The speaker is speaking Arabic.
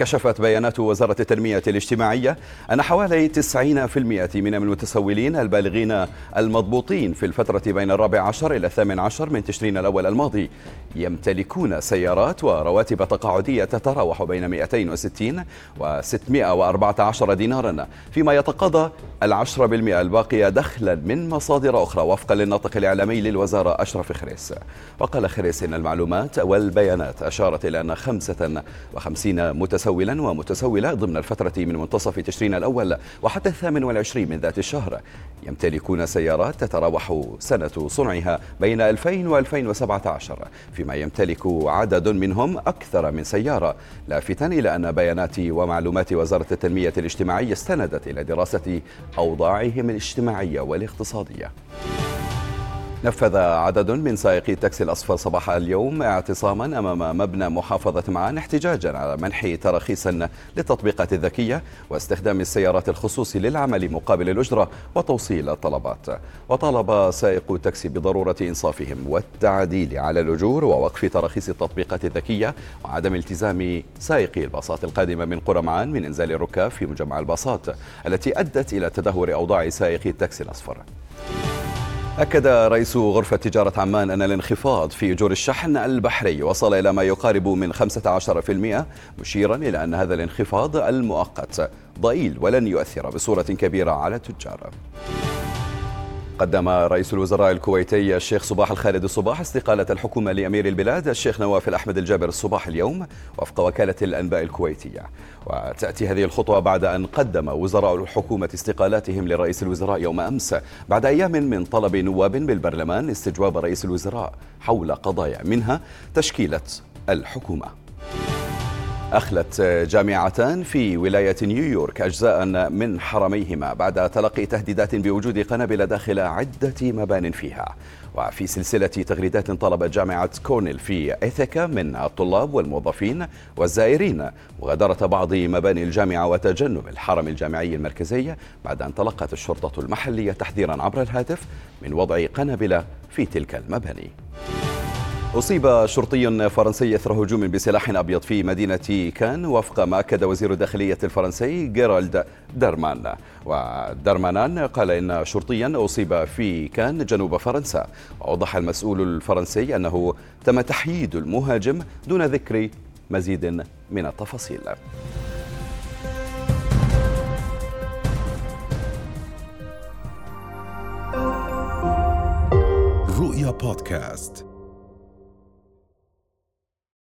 كشفت بيانات وزارة التنمية الاجتماعية أن حوالي 90% من المتسولين البالغين المضبوطين في الفترة بين الرابع عشر إلى الثامن عشر من تشرين الأول الماضي يمتلكون سيارات ورواتب تقاعدية تتراوح بين 260 و 614 دينارا فيما يتقاضى العشرة بالمئة الباقية دخلا من مصادر أخرى وفقا للناطق الإعلامي للوزارة أشرف خريس. وقال خريس إن المعلومات والبيانات أشارت إلى أن 55 متسولا ومتسولة ضمن الفترة من منتصف تشرين الأول وحتى الثامن والعشرين من ذات الشهر. يمتلكون سيارات تتراوح سنة صنعها بين 2000 و 2017 فيما يمتلك عدد منهم أكثر من سيارة. لافتا إلى أن بيانات ومعلومات وزارة التنمية الاجتماعية استندت إلى دراسة أوضاعهم الاجتماعية والاقتصادية. نفذ عدد من سائقي التاكسي الأصفر صباح اليوم اعتصاما أمام مبنى محافظة معان احتجاجا على منح تراخيص للتطبيقات الذكية واستخدام السيارات الخصوصي للعمل مقابل الأجرة وتوصيل الطلبات. وطالب سائق التاكسي بضرورة إنصافهم والتعديل على الأجور ووقف تراخيص التطبيقات الذكية وعدم التزام سائقي الباصات القادمة من قرى معان من إنزال الركاب في مجمع الباصات التي أدت إلى تدهور أوضاع سائقي التاكسي الأصفر. أكد رئيس غرفة تجارة عمان أن الانخفاض في أجور الشحن البحري وصل إلى ما يقارب من 15% مشيرا إلى أن هذا الانخفاض المؤقت ضئيل ولن يؤثر بصورة كبيرة على التجار. قدم رئيس الوزراء الكويتي الشيخ صباح الخالد الصباح استقالة الحكومة لأمير البلاد الشيخ نواف الأحمد الجابر الصباح اليوم وفق وكالة الأنباء الكويتية. وتأتي هذه الخطوة بعد أن قدم وزراء الحكومة استقالاتهم لرئيس الوزراء يوم أمس بعد أيام من طلب نواب بالبرلمان استجواب رئيس الوزراء حول قضايا منها تشكيلة الحكومة. أخلت جامعتان في ولاية نيويورك أجزاء من حرميهما بعد تلقي تهديدات بوجود قنابل داخل عدة مبان فيها. وفي سلسلة تغريدات طلبت جامعة كورنيل في إيثيكا من الطلاب والموظفين والزائرين. مغادرة بعض مباني الجامعة وتجنب الحرم الجامعي المركزي بعد أن تلقت الشرطة المحلية تحذيرا عبر الهاتف من وضع قنابل في تلك المباني. أصيب شرطي فرنسي إثر هجوم بسلاح أبيض في مدينة كان وفق ما أكد وزير الداخلية الفرنسي جيرالد درمان ودرمانان قال إن شرطيا أصيب في كان جنوب فرنسا. وأوضح المسؤول الفرنسي أنه تم تحييد المهاجم دون ذكر مزيد من التفاصيل. رؤيا بودكاست.